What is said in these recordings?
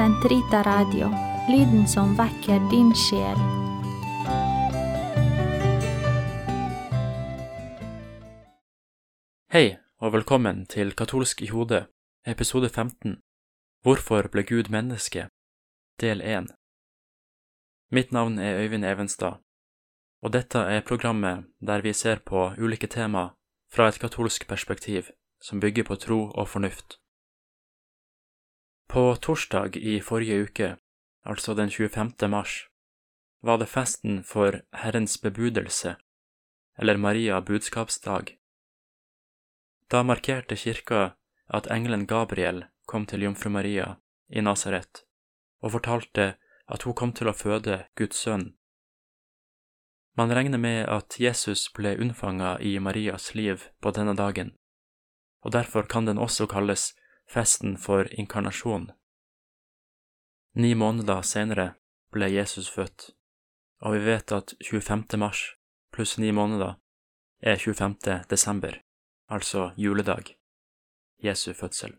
Sentrita Radio, lyden som vekker din sjel. Hei, og velkommen til Katolsk i hodet, episode 15 Hvorfor ble Gud menneske? Del 1 Mitt navn er Øyvind Evenstad, og dette er programmet der vi ser på ulike tema fra et katolsk perspektiv som bygger på tro og fornuft. På torsdag i forrige uke, altså den 25. mars, var det festen for Herrens bebudelse, eller Maria budskapsdag. Da markerte kirka at engelen Gabriel kom til jomfru Maria i Nasaret og fortalte at hun kom til å føde Guds sønn. Man regner med at Jesus ble unnfanga i Marias liv på denne dagen, og derfor kan den også kalles festen for inkarnasjon. Ni måneder senere ble Jesus født, og vi vet at 25. mars pluss ni måneder er 25. desember, altså juledag, Jesu fødsel.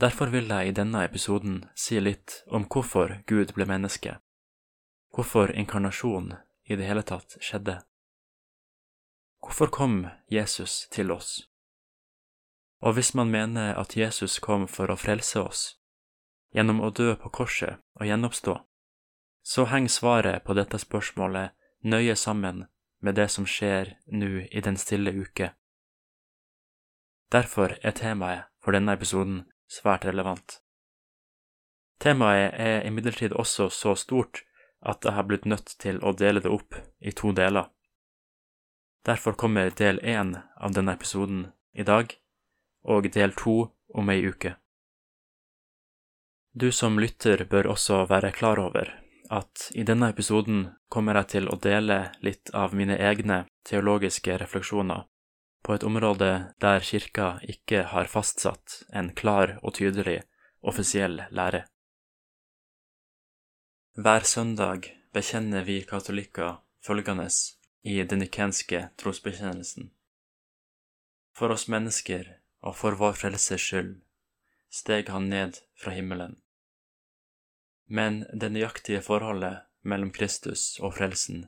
Derfor vil jeg i denne episoden si litt om hvorfor Gud ble menneske, hvorfor inkarnasjon i det hele tatt skjedde. Hvorfor kom Jesus til oss? Og hvis man mener at Jesus kom for å frelse oss, gjennom å dø på korset og gjenoppstå, så henger svaret på dette spørsmålet nøye sammen med det som skjer nå i Den stille uke. Derfor er temaet for denne episoden svært relevant. Temaet er imidlertid også så stort at jeg har blitt nødt til å dele det opp i to deler. Derfor kommer del én av denne episoden i dag, og del to om ei uke. Du som lytter bør også være klar over at i denne episoden kommer jeg til å dele litt av mine egne teologiske refleksjoner på et område der kirka ikke har fastsatt en klar og tydelig offisiell lære. Hver søndag bekjenner vi katolikker følgende i den nikenske trosbekjennelsen. For oss mennesker og for vår frelses skyld steg han ned fra himmelen. Men det nøyaktige forholdet mellom Kristus og frelsen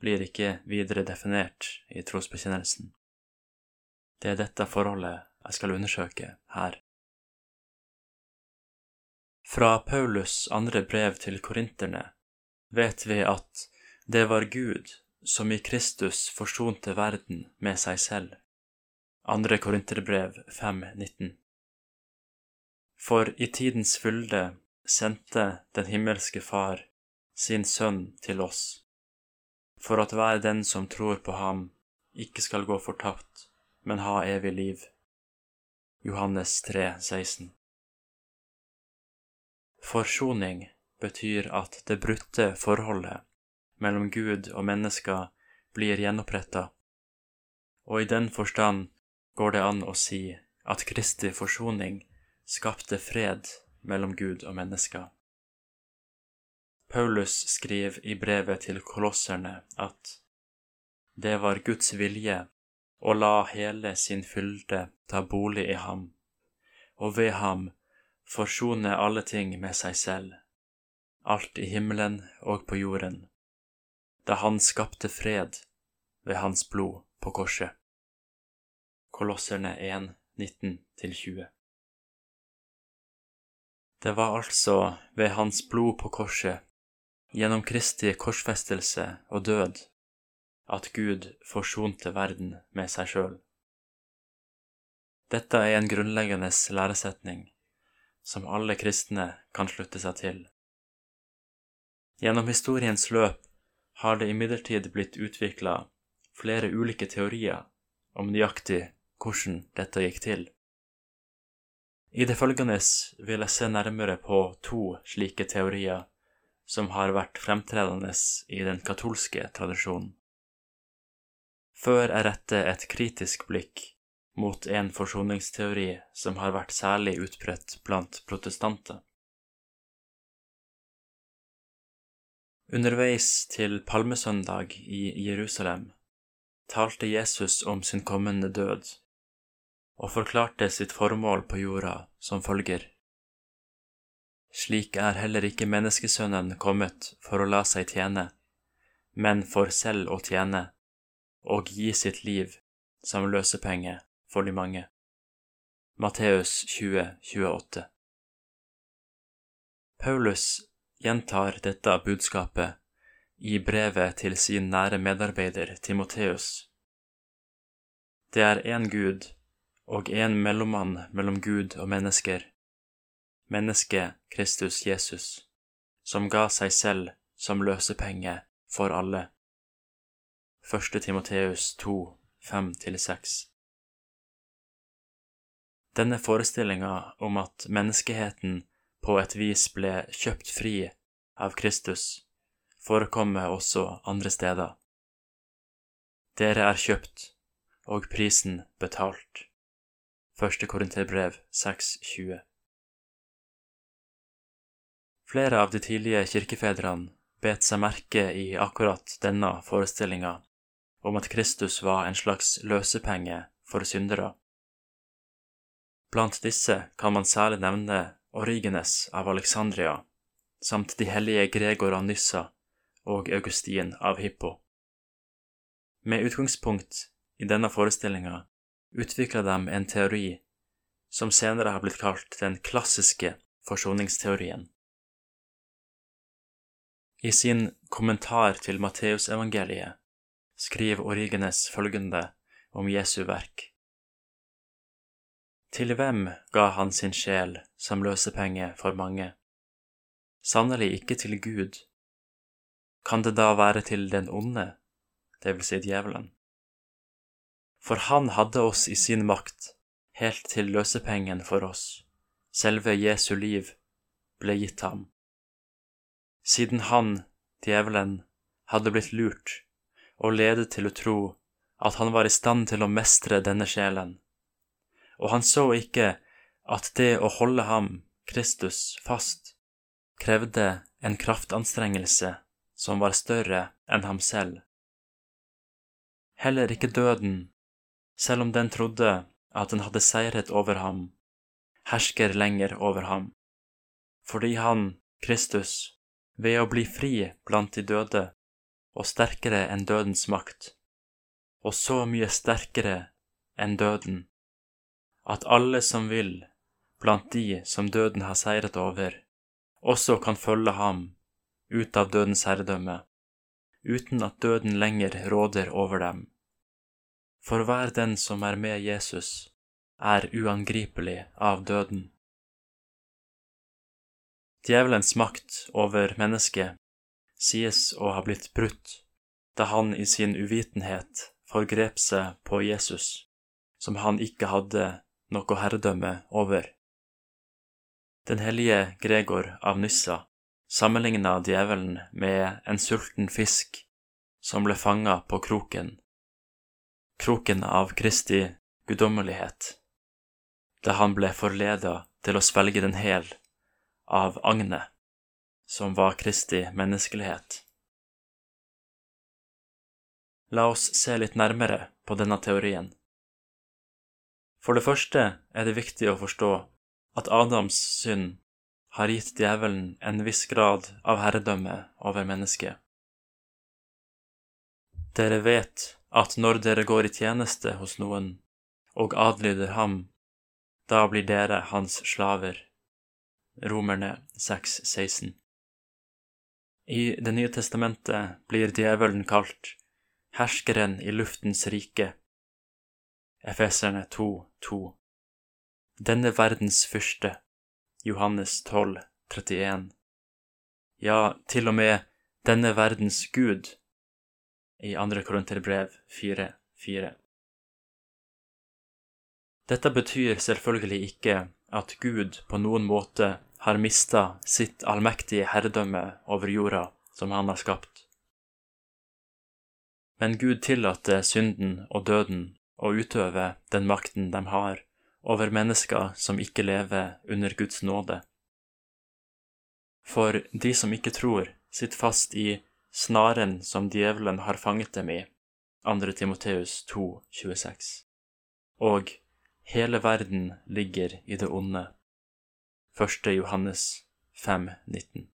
blir ikke videre definert i trosbekjennelsen. Det er dette forholdet jeg skal undersøke her. Fra Paulus andre brev til korinterne vet vi at det var Gud som i Kristus forsonte verden med seg selv andre Korinterbrev 5,19 For i tidens fylde sendte den himmelske Far sin Sønn til oss, for at hver den som tror på ham, ikke skal gå fortapt, men ha evig liv. Johannes 3, 16 Forsoning betyr at det brutte forholdet mellom Gud og mennesker blir gjenoppretta, og i den forstand går det an å si at Kristi forsoning skapte fred mellom Gud og mennesker. Paulus skriver i brevet til kolosserne at det var Guds vilje å la hele sin fylde ta bolig i ham, og ved ham forsone alle ting med seg selv, alt i himmelen og på jorden, da han skapte fred ved hans blod på korset. Kolosserne 1, 19-20. Det var altså ved hans blod på korset, gjennom Kristi korsfestelse og død, at Gud forsonte verden med seg sjøl. Dette er en grunnleggende læresetning som alle kristne kan slutte seg til. Gjennom historiens løp har det imidlertid blitt utvikla flere ulike teorier om nøyaktig hvordan dette gikk til. I det følgende vil jeg se nærmere på to slike teorier som har vært fremtredende i den katolske tradisjonen. Før jeg retter et kritisk blikk mot en forsoningsteori som har vært særlig utbredt blant protestanter. Underveis til palmesøndag i Jerusalem talte Jesus om sin kommende død og forklarte sitt formål på jorda som følger. slik er heller ikke menneskesønnen kommet for å la seg tjene, men for selv å tjene og gi sitt liv som løsepenge for de mange. Matteus 20, 28 Paulus gjentar dette budskapet i brevet til sin nære medarbeider Timoteus. Det er én Gud og en mellommann mellom Gud og mennesker, mennesket Kristus Jesus, som ga seg selv som løsepenge for alle. 1. Timoteus 2, 5-6 Denne forestillinga om at menneskeheten på et vis ble kjøpt fri av Kristus, forekommer også andre steder. Dere er kjøpt, og prisen betalt. Første Korinterbrev 6,20 Flere av de tidlige kirkefedrene bet seg merke i akkurat denne forestillinga om at Kristus var en slags løsepenge for syndere. Blant disse kan man særlig nevne Origenes av Alexandria samt de hellige Gregor av Nyssa og Augustin av Hippo. Med utgangspunkt i denne forestillinga utvikla de en teori som senere har blitt kalt den klassiske forsoningsteorien. I sin kommentar til Matteusevangeliet skriver Origenes følgende om Jesu verk. Til hvem ga han sin sjel som løsepenge for mange? Sannelig ikke til Gud. Kan det da være til den onde, det vil si djevelen? For han hadde oss i sin makt, helt til løsepengen for oss, selve Jesu liv, ble gitt ham. Siden han, djevelen, hadde blitt lurt og ledet til å tro at han var i stand til å mestre denne sjelen, og han så ikke at det å holde ham, Kristus, fast, krevde en kraftanstrengelse som var større enn ham selv. Heller ikke døden selv om den trodde at den hadde seiret over ham, hersker lenger over ham, fordi han, Kristus, ved å bli fri blant de døde og sterkere enn dødens makt, og så mye sterkere enn døden, at alle som vil, blant de som døden har seiret over, også kan følge ham ut av dødens herredømme, uten at døden lenger råder over dem. For hver den som er med Jesus, er uangripelig av døden. Djevelens makt over mennesket sies å ha blitt brutt da han i sin uvitenhet forgrep seg på Jesus, som han ikke hadde noe herredømme over. Den hellige Gregor av Nyssa sammenligna djevelen med en sulten fisk som ble fanga på kroken kroken av Kristi guddommelighet, da han ble forleda til å svelge den hel av agnet, som var Kristi menneskelighet. La oss se litt nærmere på denne teorien. For det første er det viktig å forstå at Adams synd har gitt djevelen en viss grad av herredømme over mennesket. Dere vet at når dere går i tjeneste hos noen og adlyder ham, da blir dere hans slaver. Romerne 6,16 I Det nye testamentet blir djevelen kalt herskeren i luftens rike. Efeserne 2,2 Denne verdens fyrste. Johannes 12, 31 Ja, til og med denne verdens gud i andre Korinterbrev 4.4. Dette betyr selvfølgelig ikke at Gud på noen måte har mista sitt allmektige herredømme over jorda som han har skapt. Men Gud tillater synden og døden å utøve den makten de har over mennesker som ikke lever under Guds nåde. For de som ikke tror, sitter fast i snaren som djevelen har fanget dem i, 2. Timoteus 2, 26. Og hele verden ligger i det onde, 1. Johannes 5.19.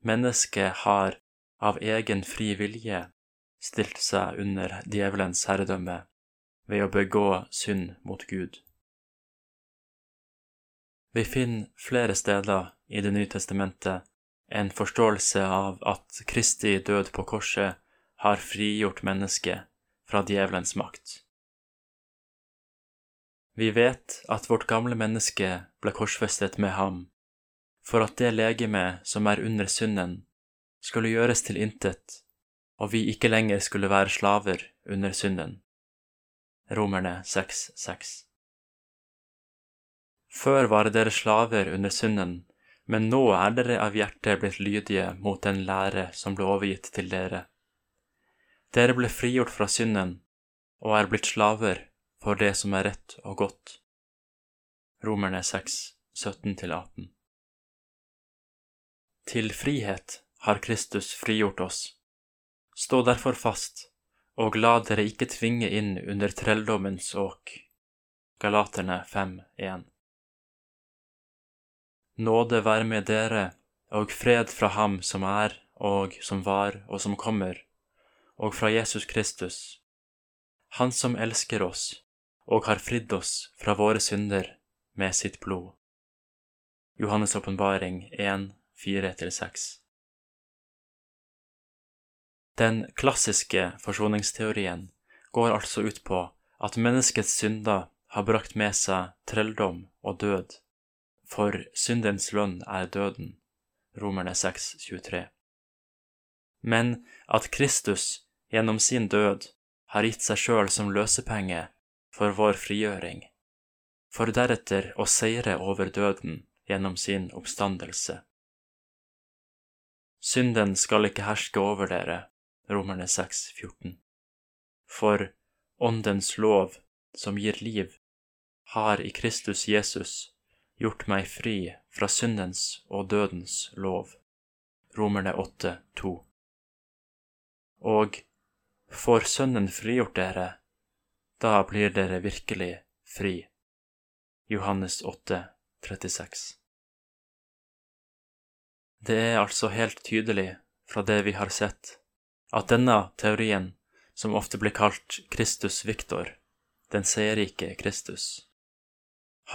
Mennesket har av egen fri vilje stilt seg under djevelens herredømme ved å begå synd mot Gud. Vi finner flere steder i Det nye testamentet en forståelse av at Kristi død på korset har frigjort mennesket fra djevelens makt. Vi vet at vårt gamle menneske ble korsfestet med ham, for at det legeme som er under synden, skulle gjøres til intet, og vi ikke lenger skulle være slaver under synden. Romerne 6,6 Før var dere slaver under synden, men nå er dere av hjertet blitt lydige mot den lære som ble overgitt til dere. Dere ble frigjort fra synden og er blitt slaver for det som er rett og godt. Romerne 6, 17-18 Til frihet har Kristus frigjort oss. Stå derfor fast, og la dere ikke tvinge inn under trelldommens åk. Galaterne 5.1 Nåde være med dere, og fred fra Ham som er, og som var, og som kommer, og fra Jesus Kristus, Han som elsker oss, og har fridd oss fra våre synder med sitt blod. Johannes' åpenbaring 1, 4-6 den klassiske forsoningsteorien går altså ut på at menneskets synder har brakt med seg trelldom og død, for syndens lønn er døden, Romerne 6, 23. Men at Kristus gjennom sin død har gitt seg sjøl som løsepenge for vår frigjøring, for deretter å seire over døden gjennom sin oppstandelse. Synden skal ikke herske over dere, Romerne 6, 14. For Åndens lov, som gir liv, har i Kristus Jesus gjort meg fri fra syndens og dødens lov. Romerne 8, 2. Og får Sønnen frigjort dere, da blir dere virkelig fri. Johannes 8, 36. Det er altså helt tydelig fra det vi har sett, at denne teorien, som ofte blir kalt Kristus Victor, den seierrike Kristus,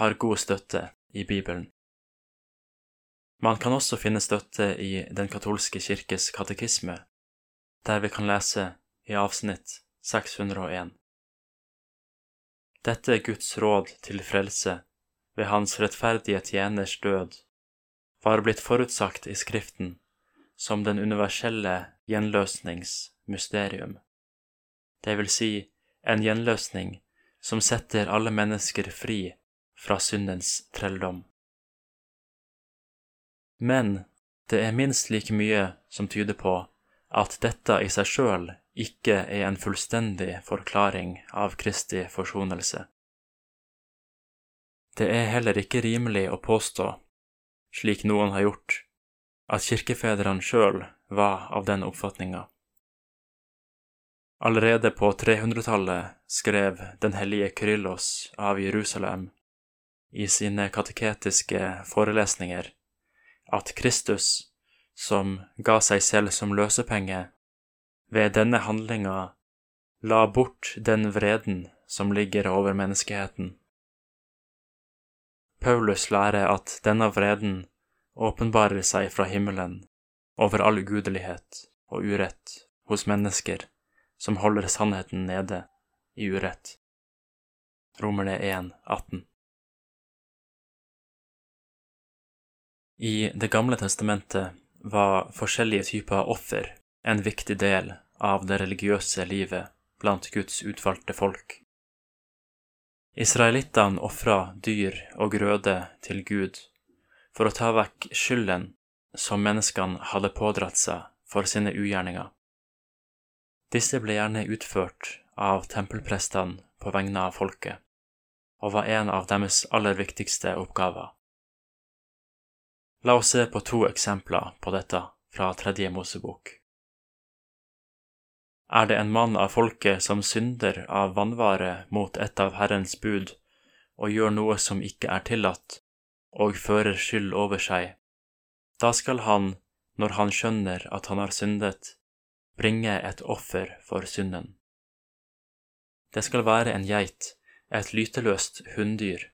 har god støtte i Bibelen. Man kan også finne støtte i Den katolske kirkes katekisme, der vi kan lese i avsnitt 601. Dette er Guds råd til frelse ved Hans rettferdige tjeners død, var blitt forutsagt i Skriften som den universelle gjenløsningsmysterium, det vil si en gjenløsning som setter alle mennesker fri fra syndens trelldom. Men det er minst like mye som tyder på at dette i seg sjøl ikke er en fullstendig forklaring av Kristi forsonelse. Det er heller ikke rimelig å påstå, slik noen har gjort, at kirkefedrene sjøl var av den oppfatninga. Allerede på 300-tallet skrev den hellige Kyrillos av Jerusalem i sine kateketiske forelesninger at Kristus, som ga seg selv som løsepenge, ved denne handlinga la bort den vreden som ligger over menneskeheten. Paulus lærer at denne vreden åpenbarer seg fra himmelen over all ugudelighet og urett hos mennesker som holder sannheten nede i urett. Romerne 1, 18. I Det gamle testamentet var forskjellige typer offer en viktig del av det religiøse livet blant Guds utvalgte folk. Israelittene ofra dyr og grøde til Gud for å ta vekk skylden som menneskene hadde pådratt seg for sine ugjerninger. Disse ble gjerne utført av tempelprestene på vegne av folket, og var en av deres aller viktigste oppgaver. La oss se på to eksempler på dette fra Tredje Mosebok. Er det en mann av folket som synder av vannvare mot et av Herrens bud og gjør noe som ikke er tillatt, og fører skyld over seg, da skal han, når han skjønner at han har syndet, bringe et offer for synden. Det skal være en geit, et lyteløst hunndyr.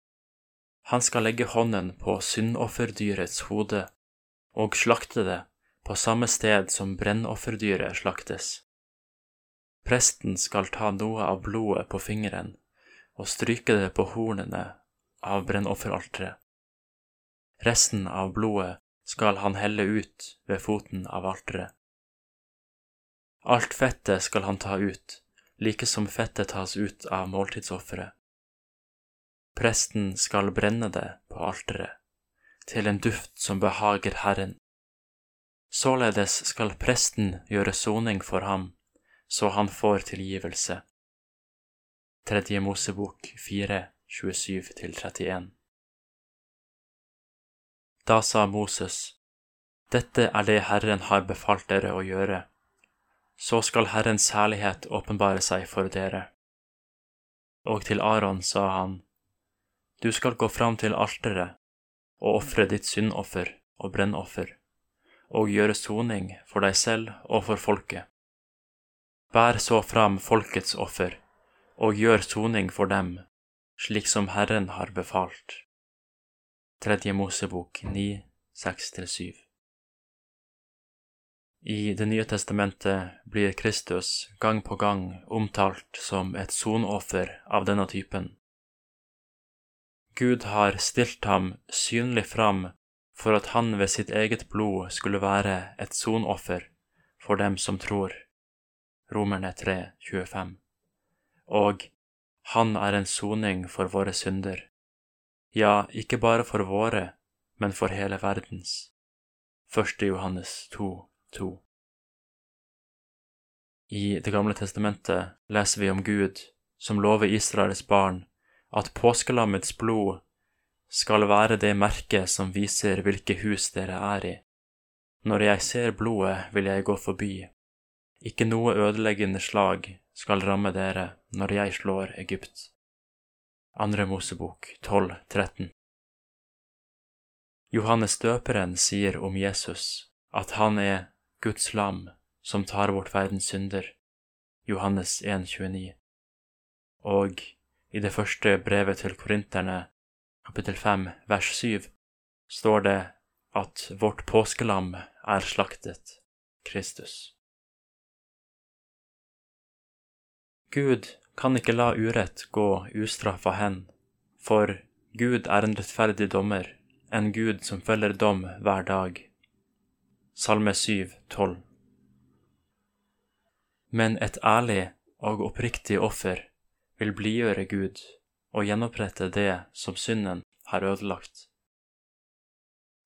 Han skal legge hånden på syndofferdyrets hode og slakte det på samme sted som brennofferdyret slaktes. Presten skal ta noe av blodet på fingeren og stryke det på hornene av brennofferalteret. Resten av blodet skal han helle ut ved foten av alteret. Alt fettet skal han ta ut, like som fettet tas ut av måltidsofferet. Presten skal brenne det på alteret, til en duft som behager Herren. Således skal presten gjøre soning for ham, så han får tilgivelse. Tredje Mosebok 4, 27-31 Da sa Moses, Dette er det Herren har befalt dere å gjøre. Så skal Herrens herlighet åpenbare seg for dere. Og til Aron sa han, Du skal gå fram til alteret og ofre ditt syndoffer og brennoffer, og gjøre soning for deg selv og for folket. Bær så fram folkets offer og gjør soning for dem, slik som Herren har befalt. Tredje Mosebok 9, 6-7 I Det nye testamentet blir Kristus gang på gang omtalt som et sonoffer av denne typen. Gud har stilt ham synlig fram for at han ved sitt eget blod skulle være et sonoffer for dem som tror. Romerne 3, 25 og han er en soning for våre synder, ja, ikke bare for våre, men for hele verdens. 1. Johannes 2, 2. I Det gamle testamentet leser vi om Gud som lover Israels barn at påskelammets blod skal være det merket som viser hvilke hus dere er i. Når jeg ser blodet, vil jeg gå forbi. Ikke noe ødeleggende slag skal ramme dere når jeg slår Egypt. Andre Mosebok 12, 13 Johannes døperen sier om Jesus at han er Guds lam som tar bort verdens synder, Johannes 1, 29. Og i det første brevet til korinterne, kapittel 5, vers 7, står det at vårt påskelam er slaktet, Kristus. Gud kan ikke la urett gå ustraffa hen, for Gud er en rettferdig dommer, en Gud som følger dom hver dag. Salme 7, 12 Men et ærlig og oppriktig offer vil blidgjøre Gud og gjenopprette det som synden har ødelagt.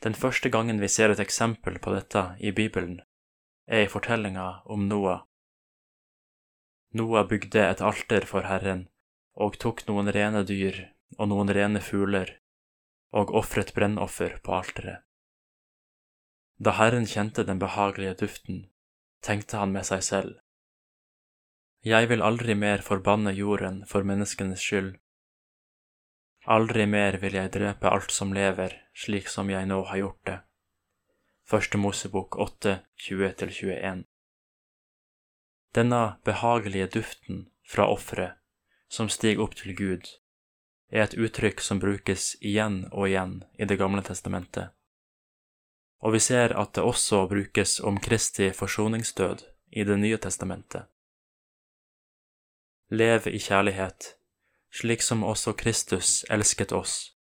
Den første gangen vi ser et eksempel på dette i Bibelen, er i fortellinga om Noah Noah bygde et alter for Herren og tok noen rene dyr og noen rene fugler og ofret brennoffer på alteret. Da Herren kjente den behagelige duften, tenkte han med seg selv. Jeg vil aldri mer forbanne jorden for menneskenes skyld. Aldri mer vil jeg drepe alt som lever, slik som jeg nå har gjort det. Første Mosebok 8, 20-21 denne behagelige duften fra offeret som stiger opp til Gud, er et uttrykk som brukes igjen og igjen i Det gamle testamentet. Og vi ser at det også brukes om Kristi forsoningsdød i Det nye testamentet. Lev i kjærlighet, slik som også Kristus elsket oss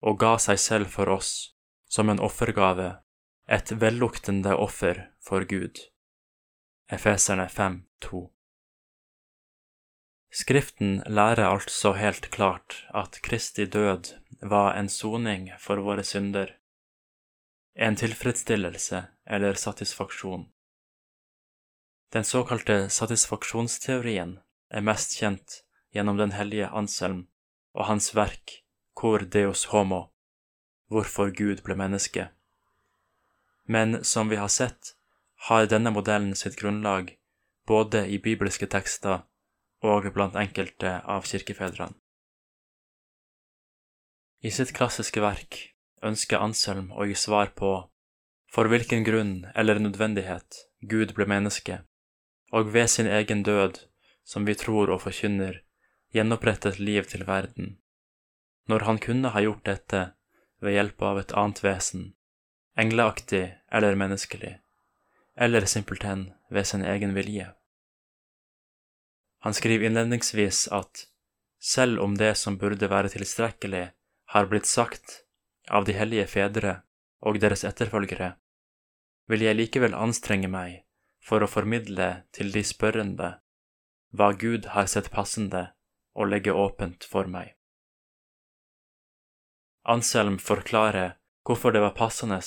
og ga seg selv for oss som en offergave, et velluktende offer for Gud. Efeserne 5, 2. Skriften lærer altså helt klart at Kristi død var en soning for våre synder, en tilfredsstillelse eller satisfaksjon. Den såkalte satisfaksjonsteorien er mest kjent gjennom den hellige Anselm og hans verk Cor Deus Homo, hvorfor Gud ble menneske. Men som vi har sett, har denne modellen sitt grunnlag både i bibelske tekster og blant enkelte av kirkefedrene. I sitt klassiske verk ønsker Anselm å gi svar på for hvilken grunn eller nødvendighet Gud ble menneske, og ved sin egen død, som vi tror og forkynner, gjenopprettet liv til verden, når han kunne ha gjort dette ved hjelp av et annet vesen, engleaktig eller menneskelig, eller simpelthen ved sin egen vilje. Han skriver innledningsvis at selv om det som burde være tilstrekkelig, har blitt sagt av de hellige fedre og deres etterfølgere, vil jeg likevel anstrenge meg for å formidle til de spørrende hva Gud har sett passende å legge åpent for meg. Anselm forklarer hvorfor det var passende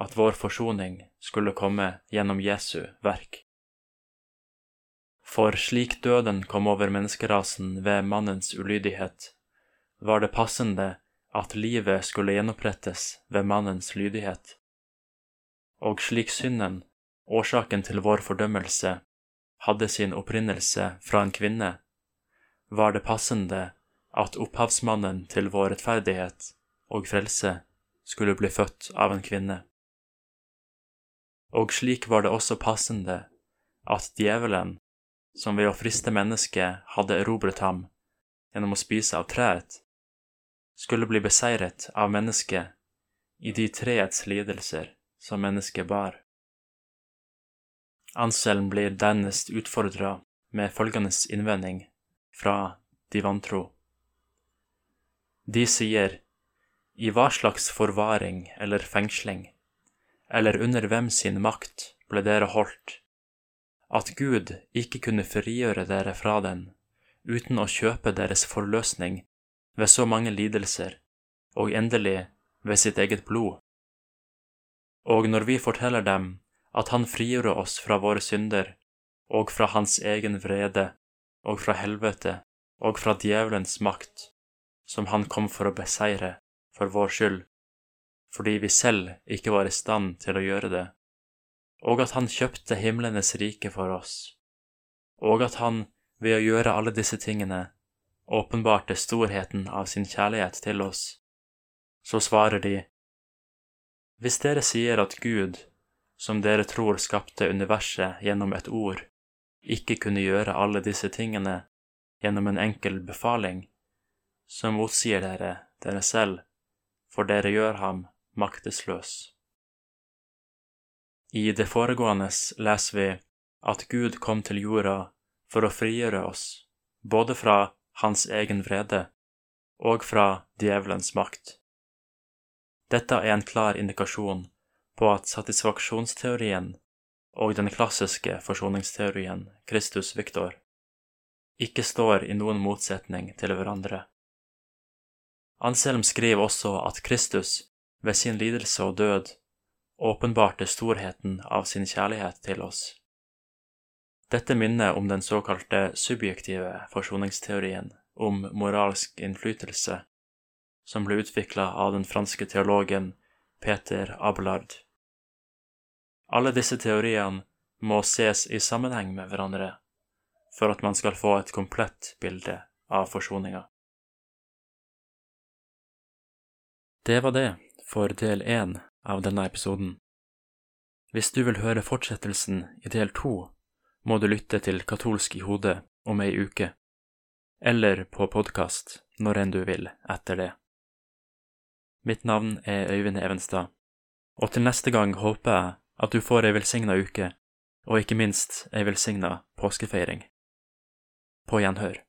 at vår forsoning skulle komme gjennom Jesu verk. For slik døden kom over menneskerasen ved mannens ulydighet, var det passende at livet skulle gjenopprettes ved mannens lydighet. Og slik synden, årsaken til vår fordømmelse, hadde sin opprinnelse fra en kvinne, var det passende at opphavsmannen til vår rettferdighet og frelse skulle bli født av en kvinne. Og slik var det også passende at djevelen, som ved å friste mennesket hadde erobret ham gjennom å spise av treet, skulle bli beseiret av mennesket i de treets lidelser som mennesket bar. Anselm blir dernest utfordra med følgende innvending fra de vantro. De sier i hva slags forvaring eller fengsling, eller under hvem sin makt ble dere holdt, at Gud ikke kunne frigjøre dere fra den uten å kjøpe deres forløsning ved så mange lidelser, og endelig ved sitt eget blod. Og når vi forteller dem at Han frigjorde oss fra våre synder og fra Hans egen vrede og fra helvete og fra djevelens makt, som Han kom for å beseire, for vår skyld, fordi vi selv ikke var i stand til å gjøre det, og at Han kjøpte himlenes rike for oss, og at Han ved å gjøre alle disse tingene åpenbarte storheten av sin kjærlighet til oss, så svarer de, Hvis dere sier at Gud, som dere tror skapte universet gjennom et ord, ikke kunne gjøre alle disse tingene gjennom en enkel befaling, så motsier dere dere selv for dere gjør ham maktesløs. I det foregående leser vi at Gud kom til jorda for å frigjøre oss, både fra hans egen vrede og fra djevelens makt. Dette er en klar indikasjon på at satisfaksjonsteorien og den klassiske forsoningsteorien Kristus Victor ikke står i noen motsetning til hverandre. Anselm skriver også at Kristus, ved sin lidelse og død, åpenbarte storheten av sin kjærlighet til oss. Dette minner om den såkalte subjektive forsoningsteorien om moralsk innflytelse, som ble utvikla av den franske teologen Peter Abelard. Alle disse teoriene må ses i sammenheng med hverandre for at man skal få et komplett bilde av forsoninga. Det var det for del én av denne episoden. Hvis du vil høre fortsettelsen i del to, må du lytte til Katolsk i hodet om ei uke, eller på podkast når enn du vil etter det. Mitt navn er Øyvind Evenstad, og til neste gang håper jeg at du får ei velsigna uke, og ikke minst ei velsigna påskefeiring. På gjenhør.